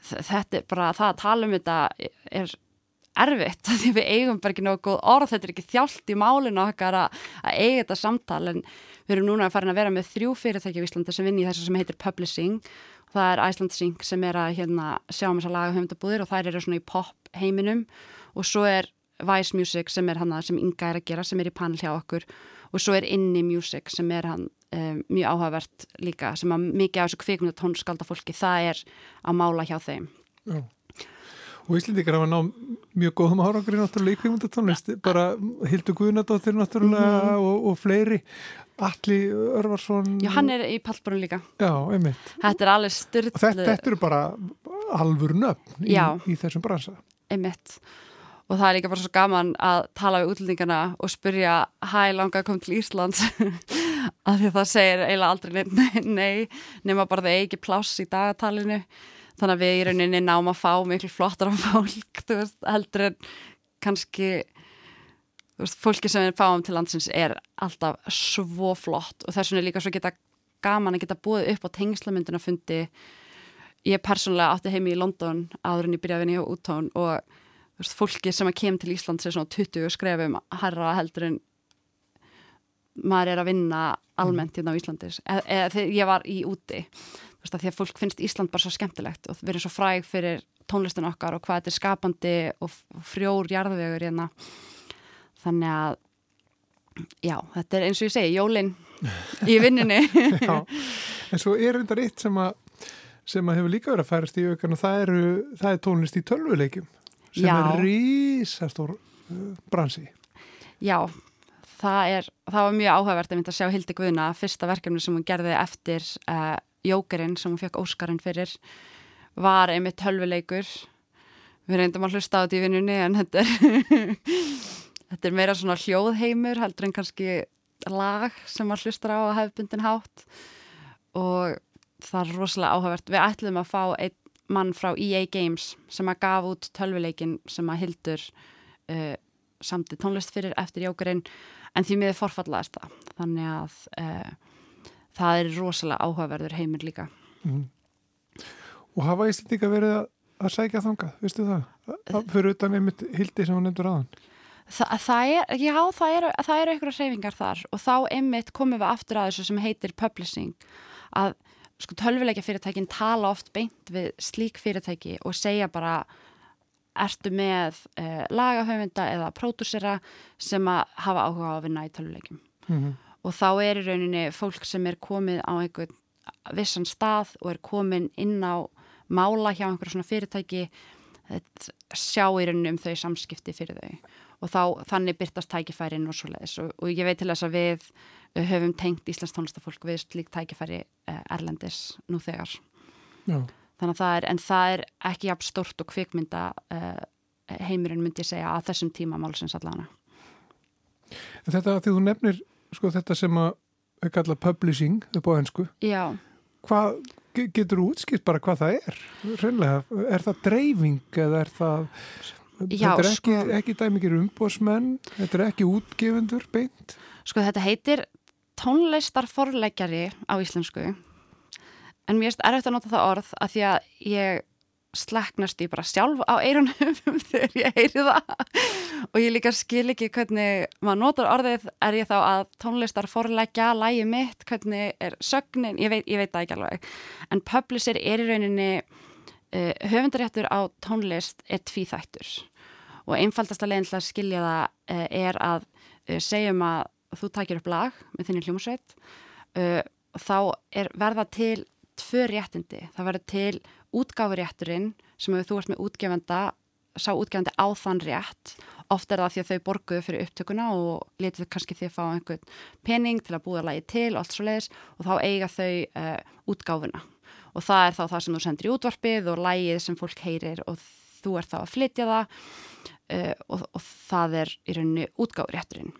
Þetta er bara það að tala um þetta er erfitt því við eigum bara ekki góð orð þetta er ekki þjált í málinu okkar að, að eiga þetta samtal en við erum núna að fara að vera með þrjú fyrirtæki í Íslanda sem vinn í þessu sem heitir Publishing. Og það er Iceland Sync sem er að hérna, sjá um þessa lagahöfundabúðir og þær eru svona í pop heiminum og svo er Vice Music sem er hann að sem Inga er að gera sem er í panel hjá okkur. Og svo er Inni Music sem er hann um, mjög áhugavert líka sem að mikið af þessu kvikmynda tónskálda fólki það er að mála hjá þeim. Já. Og Íslindikar hafa náð mjög góðum árangur í náttúrulega í kvikmynda tónlist bara Hildur Guðnadóttir náttúrulega mm og, og fleiri. Alli Örvarsson. Já, hann er í pallborun líka. Já, einmitt. Þetta er alveg styrtlu þetta, þetta eru bara alvur nöfn í, í þessum bransa. Einmitt og það er líka bara svo gaman að tala við útlendingana og spyrja hæ langa að koma til Íslands? Af því að það segir eiginlega aldrei nei, nei nema bara það eigi pláss í dagatalinu. Þannig að við í rauninni náum að fá miklu flottar af fólk veist, heldur en kannski veist, fólki sem við fáum til landsins er alltaf svo flott. Og þess vegna líka svo geta gaman að geta búið upp á tengslamynduna fundi ég persónulega átti heimi í London áður en ég byrjaði að vinja á úttón og veist, fólki sem að kem til Íslands er svona 20 skrefum herra heldur en maður er að vinna almennt hérna á Íslandis eða, eða þegar ég var í úti þú veist að því að fólk finnst Ísland bara svo skemmtilegt og verið svo fræg fyrir tónlistin okkar og hvað þetta er skapandi og frjór jarðvegur hérna. Þannig að já, þetta er eins og ég segi, jólinn í vinninni Já, en svo er reyndar eitt sem að sem að hefur líka verið að færast í aukan og það, eru, það er tónlist í tölvuleikum sem Já. er rísastór uh, bransi. Já, það, er, það var mjög áhugavert að mynda að sjá Hildi Guðna, fyrsta verkefni sem hún gerði eftir uh, Jókerinn sem hún fekk Óskarinn fyrir var einmitt tölvuleikur við reyndum að hlusta á þetta í vinnunni en þetta er þetta er meira svona hljóðheimur heldur en kannski lag sem maður hlustar á að hefbundin hátt og það er rosalega áhugavert við ætlum að fá einn mann frá EA Games sem að gaf út tölvuleikin sem að Hildur uh, samti tónlist fyrir eftir jókurinn en því miður forfallaðist það þannig að uh, það er rosalega áhugaverður heimur líka Mm. Og hafa Íslandíka verið að, að sækja þangað, veistu það? Að- Fyrir utan einmitt hildi sem hún nefndur aðan. Þa, það er, já, það eru það eru einhverja hreyfingar þar og þá einmitt komum við aftur að þessu sem heitir publishing að sko tölvuleikja fyrirtækin tala oft beint við slík fyrirtæki og segja bara ertu með uh, lagahöfunda eða pródúsera sem að hafa áhuga á að vinna í tölvuleikjum Mm -hmm. og þá er í rauninni fólk sem er komið á einhvern vissan stað og er komin inn á mála hjá einhverju svona fyrirtæki sjá í rauninni um þau samskipti fyrir þau. Og þá þannig byrtast tækifærin og svo leiðis og, og ég veit til þess að við höfum tengt Íslands tónlistafólk við slík tækifæri uh, erlendis nú þegar. Já. þannig að það er, en það er ekki jafn stort og kvikmynda uh, heimurinn myndi ég segja að þessum tíma málsins allana En þetta því þú nefnir sko þetta sem að er kallað publishing upp á ennsku, Já, hvað getur útskipt bara hvað það er? Reynlega, er það dreifing eða er það Já, þetta er ekki, sko- ekki dæmikir umbósmenn þetta er ekki útgefendur beint Sko þetta heitir tónlistarforleggjari á íslensku en mér erst erfitt að nota það orð að því að ég sleknast í bara sjálf á eirunum þegar ég heyri það. Og ég líka skil ekki hvernig maður notar orðið. Er ég þá að tónlistarforleggja lægi mitt, hvernig er sögnin, ég veit, ég veit það ekki alveg. En publisher er í rauninni uh, höfundaréttur á tónlist er tvíþættur. Og einfaldasta leiðin til að skilja það uh, er að uh, segjum að þú takir upp lag með þinni hljómsveit þá er verða til tvö réttindi, það verður til útgáfurétturinn sem ef þú ert með útgefenda sá útgefandi á þann rétt oft er það því að þau borguðu fyrir upptökuna og letið kannski því að fá einhvern pening til að búða lagi til og allt svo leiðis og þá eiga þau uh, útgáfuna og það er þá það sem þú sendir í útvarpið og lagið sem fólk heyrir og þú ert þá að flytja það uh, og, og það er í rauninni útgáfurétturinn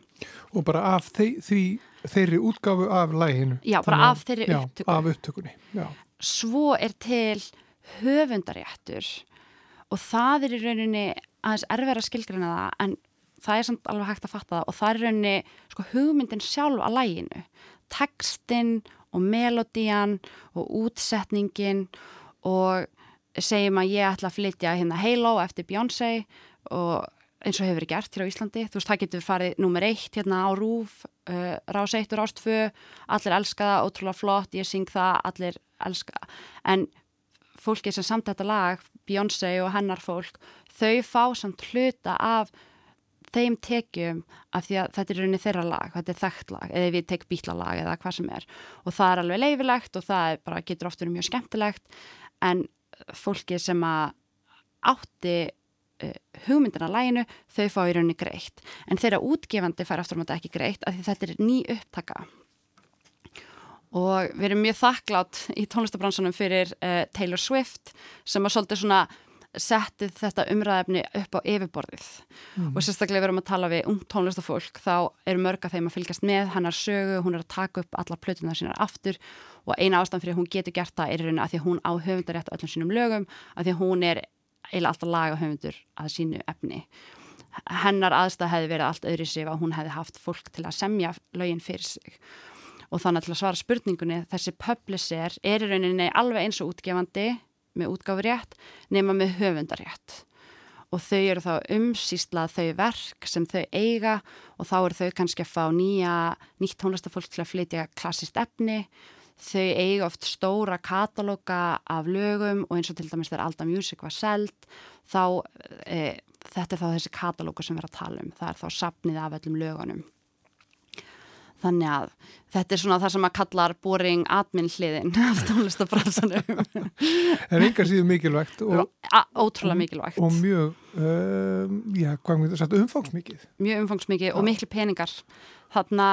og bara af þei, því, þeirri útgáfu af læginu Já, bara Þannig af þeirri já, upptöku. af upptökunni já. svo er til höfundaréttur og það er í rauninni aðeins erfið að skilgrina það en það er samt alveg hægt að fatta það og það er í rauninni sko, hugmyndin sjálf að læginu textin og melodían og útsetningin og segjum að ég ætla að flytja hérna Halo eftir Beyoncé og eins og hefur gert hér á Íslandi. Þú veist, það getur farið nummer eitt hérna á Rúf uh, Rás 1 og Rás 2 allir elska það, ótrúlega flott, ég syng það allir elska, en fólkið sem samt þetta lag Beyoncé og hennar fólk, þau fá samt hluta af þeim tekjum af því að þetta er rauninni þeirra lag, þetta er þekkt lag eða við tek bítlalag eða hvað sem er. Og það er alveg leifilegt og það bara getur oft verið mjög skemmtilegt en fólkið sem að átti uh, hugmyndina læginu, þau fá í rauninni greitt. En þeirra útgefandi fær aftur á móti ekki greitt af því þetta er ný upptaka og við erum mjög þakklátt í tónlistabransunum fyrir uh, Taylor Swift sem að svolítið svona settið þetta umræðefni upp á yfirborðið. Og sérstaklega við erum að tala við ung tónlistafólk þá eru mörg að þeim að fylgjast með hennar sögu, hún er að taka upp alla plötunar sínar aftur. Og eina ástæðan fyrir að hún getur gert það er rauninni að því að hún á höfundarétt öllum sínum lögum, að því að hún er eiginlega alltaf laga höfundur að sínu efni. Hennar aðstæð hefði verið allt öðru sig að hún hefði haft fólk til að semja lögin fyrir sig og þannig til að svara spurningunni þessi publisher er í rauninni alveg eins og útgefandi með útgáfurétt nema með höfundarétt. Og þau eru þá umsýslað þau verk sem þau eiga og þá eru þau kannski að fá nýja, nýtt tónlistafólk til að flytja klassist efni. Þau eiga oft stóra katalóga af lögum og eins og til dæmis þegar Alda Music var seld þá e, þetta er þá þessi katalógu sem við erum að tala um. Það er þá sapnið af öllum lögunum þannig að þetta er svona það sem að kallar boring admin hliðin af tónlistabransanum En enga síðu mikilvægt og, Ótrúlega mikilvægt. og mjög um, já, hvað mjög sagt, umfangsmikið. Mjög umfangsmikið og miklu peningar. Þarna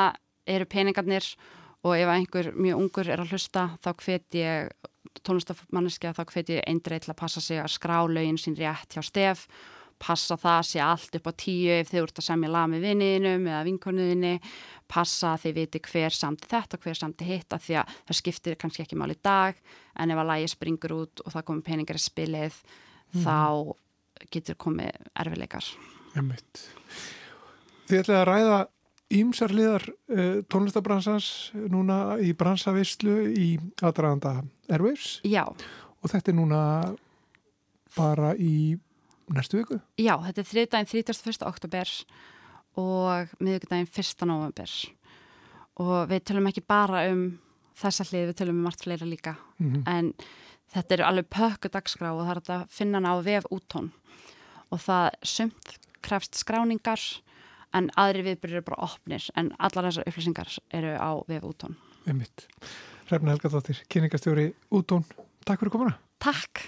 eru peningarnir og ef einhver mjög ungur er að hlusta þá hvet ég tónlistamanniski þá hvet ég eindreið til að passa sig að skrá lögin sín rétt hjá stef passa það sé allt upp á tíu ef þið ert að semja lag með vinniðinum eða vinkornuðinni, passa að þið viti hver samti þetta, hver samti hitta því að það skiptir kannski ekki mál í dag en ef að lagi springur út og það komið peningar í spilið mm. þá getur komið erfileikar Þið ætlaði að ræða Ímsarliðar uh, tónlistabransans núna í bransavistlu í aðdraðanda Airwaves. Já. Og þetta er núna bara í næstu viku? Já, þetta er þriðdægin 31. oktober og miðugdægin 1. november og við tölum ekki bara um þessa hlið, við tölum um margt fleira líka mm -hmm. en þetta er alveg pökku dagskrá og það er að finna hana á vef úttón og það sumt krefst skráningar en aðri viðbyrjur eru bara opnir en allar þessar upplýsingar eru á vef úttón Ræfna Helga Dóttir, kyningastjóri úttón Takk fyrir komuna Takk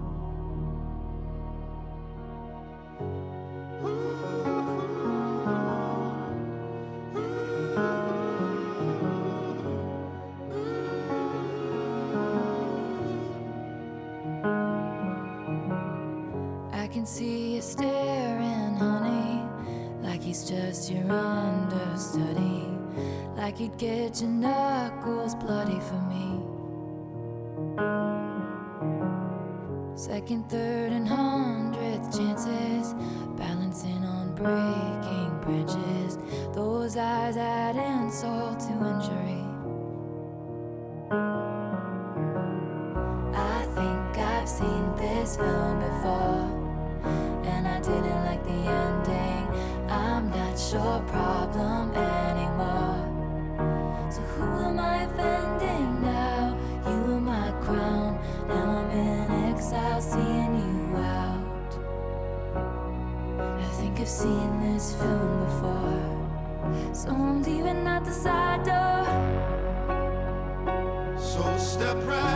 surprise.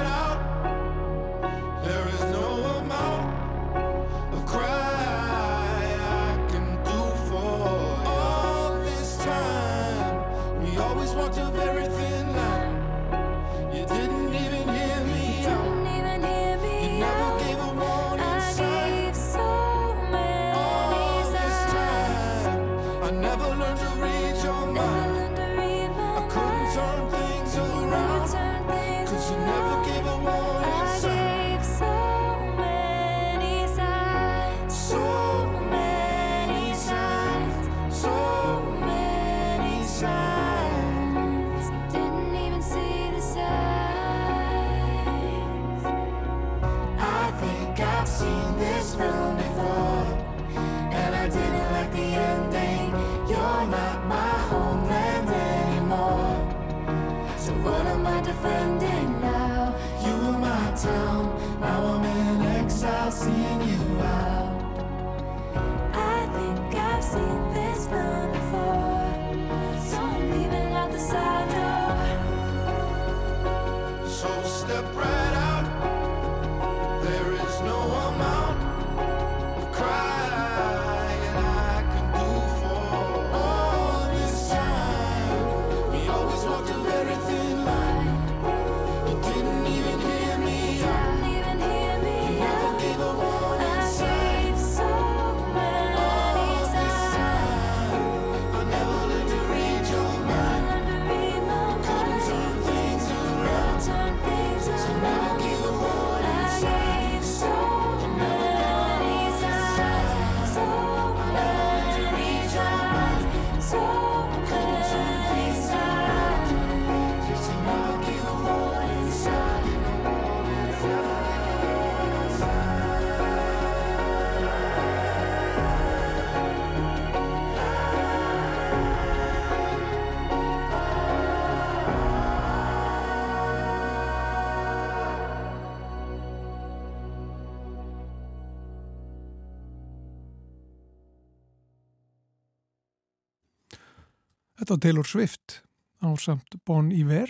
Þetta var Taylor Swift á samt Bon Iver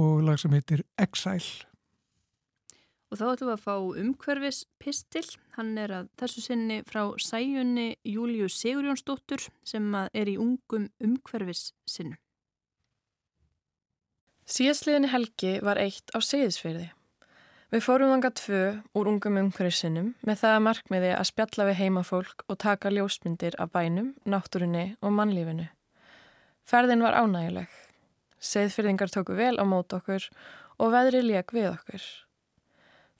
og lag sem heitir Exile. Og þá ætlum við að fá umhverfis pistil. Hann er að þessu sinni frá sæjunni Júliu Sigurjónsdóttur sem að er í ungum umhverfis sinnum. Síðastliðinni helgi var eitt á seyðisfyrði. Við fórum þanga tvö úr ungum umhverfissinnum með það að markmiði að spjalla við heimafólk og taka ljósmyndir af bænum, náttúrunni og mannlífinu. Ferðin var ánægileg. Seyðfyrðingar tóku vel á mót okkur og veðri lék við okkur.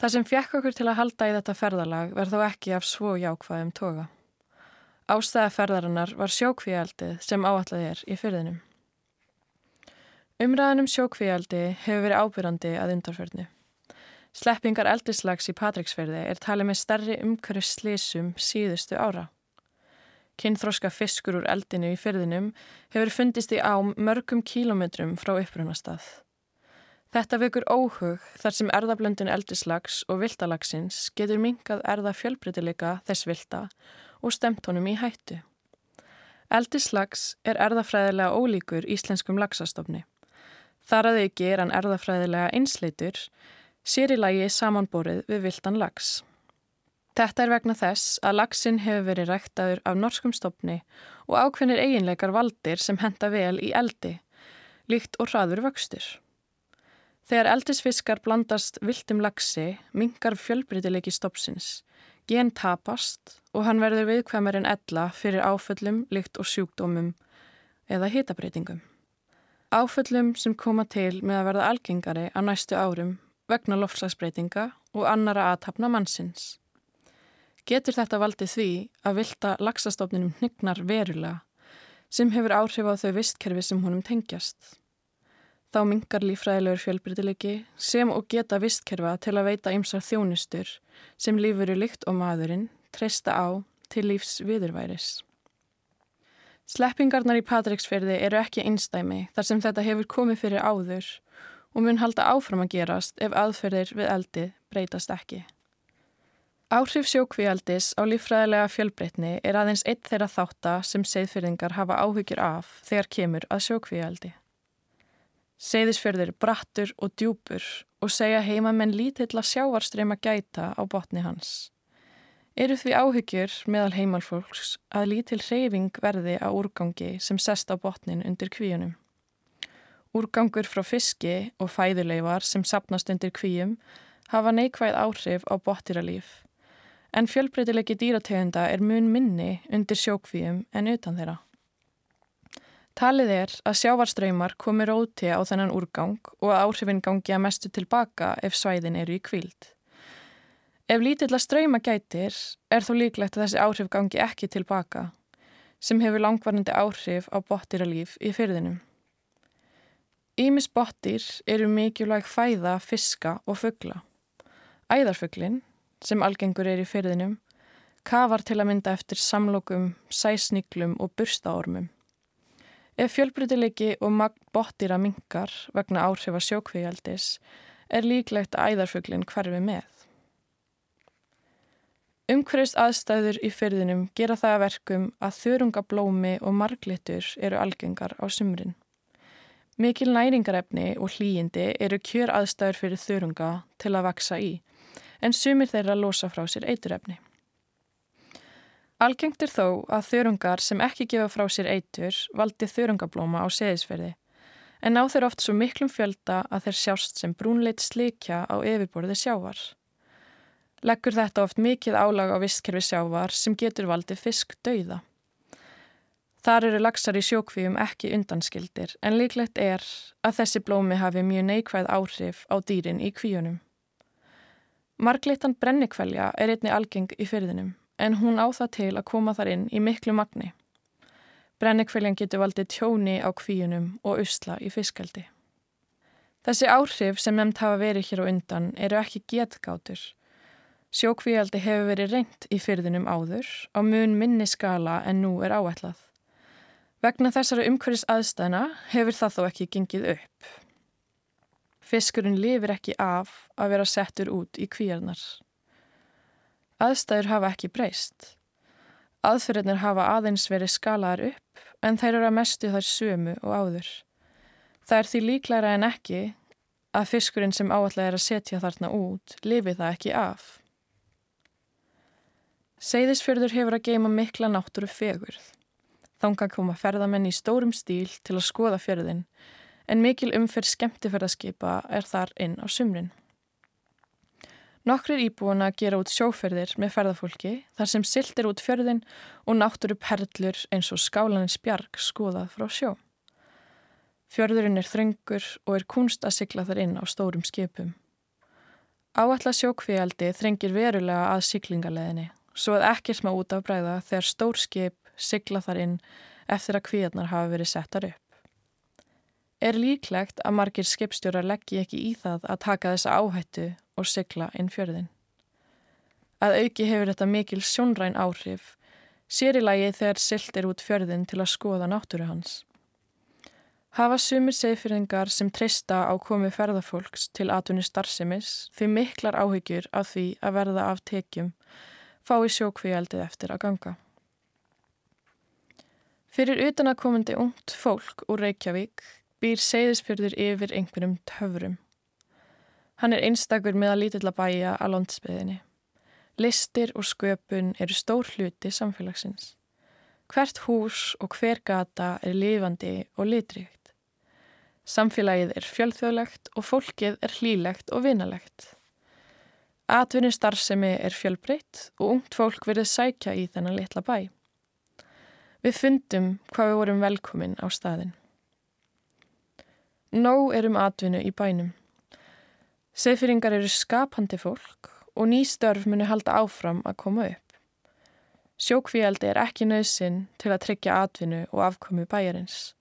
Það sem fjekk okkur til að halda í þetta ferðalag verð þó ekki af svo jákvæðum toga. Ástæða ferðarinnar var sjókvíaldið sem áallað er í fyrðinum. Umræðan um sjókvíaldi hefur verið ábyrrandi að undarförnu. Sleppingar eldislags í Patricksferði er talið með stærri umhverju slísum síðustu ára. Kinnþróska fiskur úr eldinu í fyrðinum hefur fundist í ám mörgum kílometrum frá upprunastað. Þetta vekur óhug þar sem erðablöndun eldislags og viltalagsins getur minkað erða fjölbreytileika þess vilta og stemt honum í hættu. Eldislags er erðafræðilega ólíkur íslenskum lagsastofni. Þar að auki er hann erðafræðilega einsleitur, sér í lagi samanborið við viltan lags. Þetta er vegna þess að lagsin hefur verið ræktaður af norskum stopni og ákveðnir eiginleikar valdir sem henda vel í eldi, líkt og hraður vöxtur. Þegar eldisfiskar blandast viltum lagsi, mingar fjölbreytileiki stopsins, gen tapast og hann verður viðkvæmur en ella fyrir áföllum, líkt og sjúkdómum eða hitabreitingum. Áföllum sem koma til með að verða algengari á næstu árum vegna loftslagsbreytinga og annara aðtapna mannsins. Getur þetta valdið því að vilta laxastofninum hnygnar verulega sem hefur áhrif á þau vistkerfi sem honum tengjast. Þá mingar lífræðilegur fjölbrytilegi sem og geta vistkerfa til að veita ymsar þjónustur sem lífuru líkt og maðurinn treysta á til lífs viðurværis. Sleppingarnar í Patricksferði eru ekki einstæmi þar sem þetta hefur komið fyrir áður og mun halda áfram að gerast ef aðferðir við eldið breytast ekki. Áhrif sjókvíaldis á líffræðilega fjölbreytni er aðeins eitt þeirra þátta sem seiðfyrðingar hafa áhyggjur af þegar kemur að sjókvíaldi. Seiðisfjörður brattur og djúpur og segja heimamenn lítilla sjávarstreyma gæta á botni hans. Eru því áhyggjur meðal heimalfólks að lítil hreyfing verði á úrgangi sem sest á botnin undir kvíunum. Úrgangur frá fiski og fæðuleifar sem sapnast undir kvíum hafa neikvæð áhrif á bottiralíf, en fjölbreytilegi dýrategunda er mun minni undir sjókvíum en utan þeirra. Talið er að sjávarströymar komi róti á þennan úrgang og að áhrifin gangi að mestu tilbaka ef svæðin eru í kvíld. Ef lítilla ströyma gætir er þó líklegt að þessi áhrif gangi ekki tilbaka, sem hefur langvarnandi áhrif á bottiralíf í fyrðinum. Ímis bottir eru mikilvæg fæða, fiska og fuggla. Æðarfugglin, sem algengur er í fyrðinum, kafar til að mynda eftir samlokum, sæsniglum og burstaormum. Ef fjölbrytilegi og magn bottýra minkar vegna áhrifa sjókvígjaldis er líklegt að æðarfuglin hverfi með. Umhverfist aðstæður í fyrðinum gera það að verkum að þörungablómi og marglittur eru algengar á sumrin. Mikil næringarefni og hlýjindi eru kjör aðstæður fyrir þörunga til að vaksa í, en sumir þeirra losa frá sér eiturefni. Algengt er þó að þörungar sem ekki gefa frá sér eitur valdi þörungablóma á seðisferði, en ná þeir oft svo miklum fjölda að þeir sjást sem brúnleit slikja á yfirborði sjávar. Leggur þetta oft mikið álag á vistkerfi sjávar sem getur valdið fisk dauða. Þar eru laxar í sjókvíum ekki undanskildir en líklegt er að þessi blómi hafi mjög neikvæð áhrif á dýrin í kvíunum. Marglitan brennikvelja er einni algeng í fyrðinum en hún á það til að koma þar inn í miklu magni. Brennikveljan getur valdið tjóni á kvíunum og usla í fiskaldi. Þessi áhrif sem nefnd hafa verið hér á undan eru ekki getgátur. Sjókvíaldi hefur verið reynt í fyrðinum áður á mun minni skala en nú er áætlað. Vegna þessara umhverfis aðstæðna hefur það þó ekki gengið upp. Fiskurinn lifir ekki af að vera settur út í kvíarnar. Aðstæður hafa ekki breyst. Aðferðinir hafa aðeins verið skalaðar upp en þeir eru að mestu þar sömu og áður. Það er því líklæra en ekki að fiskurinn sem áallega er að setja þarna út lifi það ekki af. Seyðisfjörður hefur að geima mikla náttúru fegurð. Þángan koma ferðamenn í stórum stíl til að skoða fjörðin, en mikil umferð skemmtifærðaskipa er þar inn á sumrin. Nokkrir íbúana gera út sjóferðir með ferðafólki þar sem siltir út fjörðin og náttúru perlur eins og skálanins bjarg skoðað frá sjó. Fjörðurinn er þröngur og er kunst að sigla þar inn á stórum skipum. Áallar sjókvíaldi þrengir verulega að siglingaleðinni, svo að ekkert má út af bræða þegar stór skip sigla þar inn eftir að kvíarnar hafa verið settar upp. Er líklegt að margir skipstjórar leggji ekki í það að taka þessa áhættu og sigla inn fjörðin. Að auki hefur þetta mikil sjónræn áhrif, sér í lagi þegar silt er út fjörðin til að skoða náttúru hans. Hafa sumir segfyrringar sem treysta á komi ferðafólks til atvinni starfsemis því miklar áhyggjur af því að verða af tekjum fái sjókvíaldið eftir að ganga. Fyrir utanakomandi ungt fólk úr Reykjavík býr seyðisfjörður yfir einhverjum töfrum. Hann er einstakur með að lítilla bæja að landsbyðinni. Listir og sköpun eru stór hluti samfélagsins. Hvert hús og hver gata er lifandi og litríkt. Samfélagið er fjölþjóðlegt og fólkið er hlýlegt og vinalegt. Atvinni starfsemi er fjölbreytt og ungt fólk verið sækja í þennan litla bæ. Við fundum hvað við vorum velkomin á staðin. Nó er um atvinnu í bænum. Seðfyringar eru skapandi fólk og ný störf muni halda áfram að koma upp. Sjókvíaldi er ekki nöðsinn til að tryggja atvinnu og afkomi bæjarins.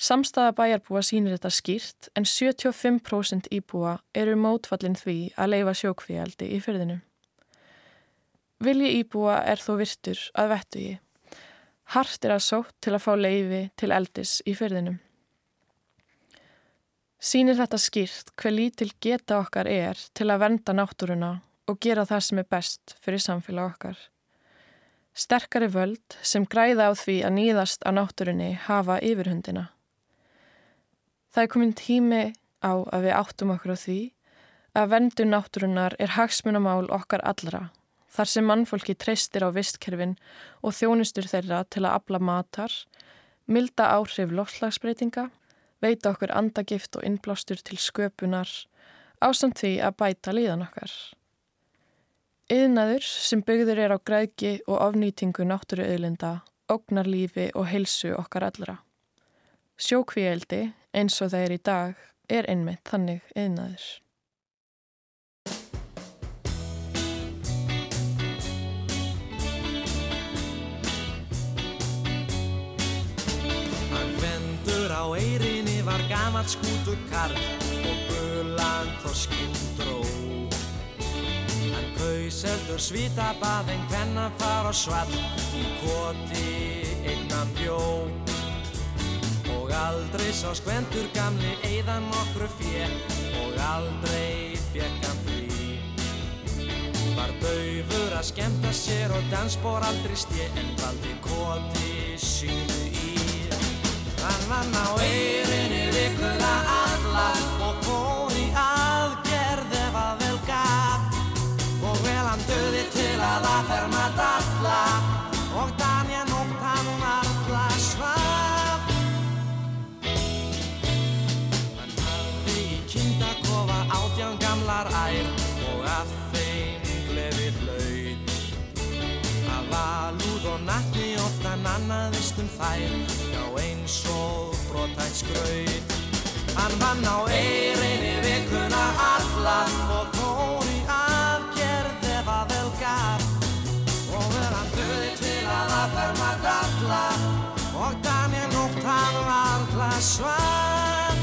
Samstaða bæjarbúa sínir þetta skýrt en 75% íbúa eru mótfallin því að leifa sjókvíaldi í fyrðinu. Vilji íbúa er þó virtur að vettu í. Hart er að sótt til að fá leifi til eldis í fyrðinum. Sýnir þetta skýrt hver lítil geta okkar er til að venda náttúruna og gera það sem er best fyrir samfélag okkar. Sterkari völd sem græða á því að nýðast á náttúrunni hafa yfirhundina. Það er komin tími á að við áttum okkur á því að vendu náttúrunar er hagsmunamál okkar allra, þar sem mannfólki treystir á vistkerfin og þjónustur þeirra til að afla matar, milda áhrif lofslagsbreytinga, veita okkur andagift og innblástur til sköpunar, ásamt því að bæta líðan okkar. Yðnaður sem byggður er á græðki og ofnýtingu náttúruauðlinda, ógnarlífi og heilsu okkar allra. Sjókvíeldi, eins og það er í dag, er einmitt þannig yðnaður. Gamalt skútur karl og gulan þorskinn dró. Hann kaus heldur svítabað en hvenna far á svall í koti innan bjó. Og aldrei sá skvendur gamli eiðan nokkru fjö og aldrei fekk hann frí. Var daufur að skemmta sér og dansbór aldrei stje en valdi koti Hann á eirinni vikuna alla og fór í aðgerð ef að vel gaf og vel hann döði til að aðferma dalla og danja nótt hann um alla svaf. Hann hafði í kindakofa átján gamlar ær og að þeim gleði hlaut. Að valúð og natni ofta nannaðist um þær skraut Hann vann á eirinni vikuna alla og fór í aðgerð ef að vel gaf og vel hann döði til að aðferma dalla og Daniel nótt hann varla svar.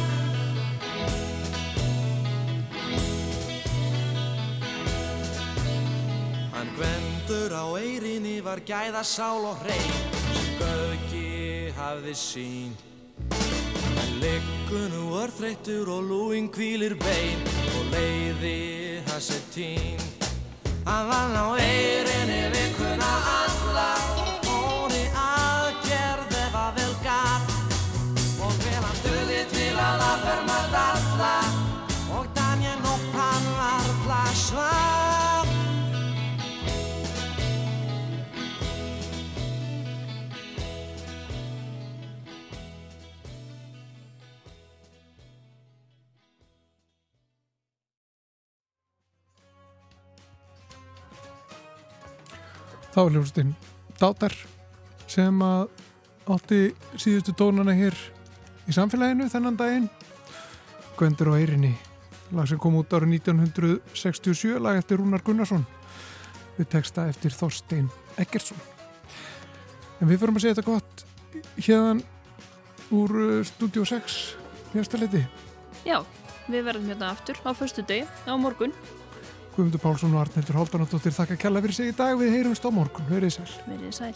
Hann gvendur á eirinni var gæða sál og hrein. Sem Gauki hafði sín Hann liggur nú örþreyttur og lúin kvílir bein og leiði hans er tín Hann vann á eirinni vikuna alla og fór í aðgerð ef að vel gaf og vel hann döði til að aðferma alla Þá er hljómsveitin Dátar sem átti síðustu tónana hér í samfélaginu þennan daginn. Gvendur og Eirinni lag sem kom út árið 1967 lag eftir Rúnar Gunnarsson við texta eftir Þorstein Eggertsson. En við förum að segja þetta gott hérðan úr uh, Studio 6 hérstaleiti Já, við verðum hérna aftur á förstu degi á morgun. Guðmundur Pálsson og Arnildur Háldanadóttir þakka kella fyrir sig í dag. Við heyrumst á morgun, verið sæl. Verið sæl.